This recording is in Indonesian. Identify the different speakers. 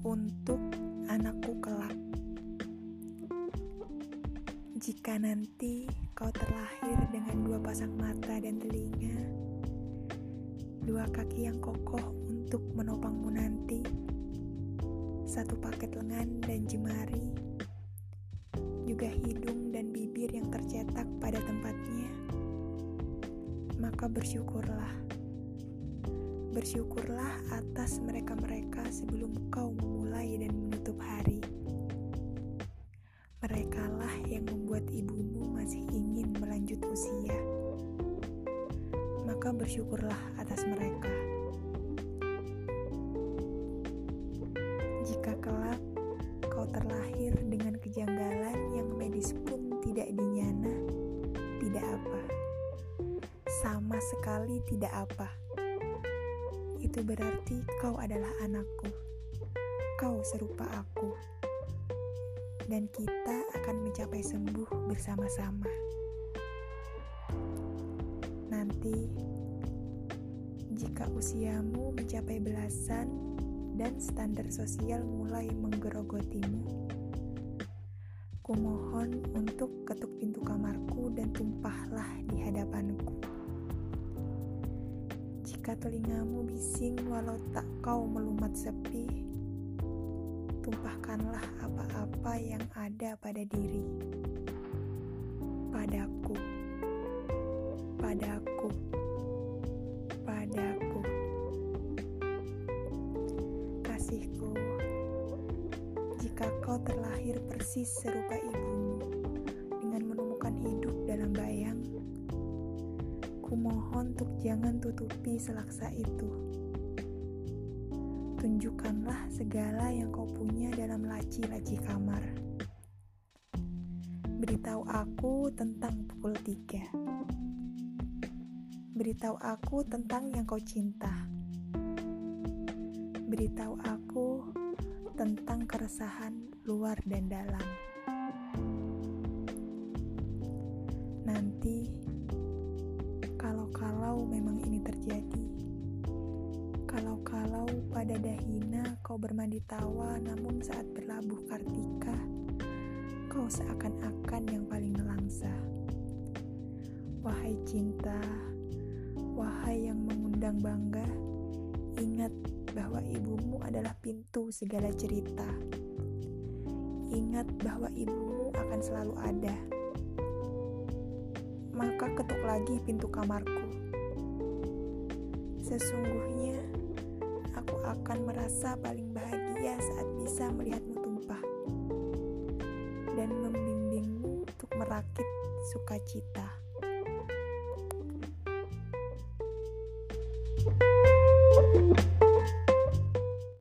Speaker 1: untuk anakku kelak. Jika nanti kau terlahir dengan dua pasang mata dan telinga, dua kaki yang kokoh untuk menopangmu nanti, satu paket lengan dan jemari, juga hidung dan bibir yang tercetak pada tempatnya, maka bersyukurlah Bersyukurlah atas mereka-mereka sebelum kau memulai dan menutup hari. Merekalah yang membuat ibumu masih ingin melanjut usia. Maka bersyukurlah atas mereka. Jika kelak kau terlahir dengan kejanggalan yang medis pun tidak dinyana, tidak apa. Sama sekali tidak apa itu berarti kau adalah anakku. Kau serupa aku. Dan kita akan mencapai sembuh bersama-sama. Nanti, jika usiamu mencapai belasan dan standar sosial mulai menggerogotimu, kumohon untuk ketuk pintu kamarku dan tumpahlah di hadapanku. Jika telingamu bising walau tak kau melumat sepi, tumpahkanlah apa-apa yang ada pada diri. Padaku. Padaku. Padaku. Kasihku, jika kau terlahir persis serupa ibumu Kumohon untuk jangan tutupi selaksa itu. Tunjukkanlah segala yang kau punya dalam laci-laci kamar. Beritahu aku tentang pukul tiga. Beritahu aku tentang yang kau cinta. Beritahu aku tentang keresahan luar dan dalam. Nanti kalau-kalau memang ini terjadi. Kalau-kalau pada dahina kau bermandi tawa namun saat berlabuh kartika, kau seakan-akan yang paling nelangsa. Wahai cinta, wahai yang mengundang bangga, ingat bahwa ibumu adalah pintu segala cerita. Ingat bahwa ibumu akan selalu ada maka ketuk lagi pintu kamarku. Sesungguhnya, aku akan merasa paling bahagia saat bisa melihatmu tumpah dan membimbingmu untuk merakit sukacita. thank you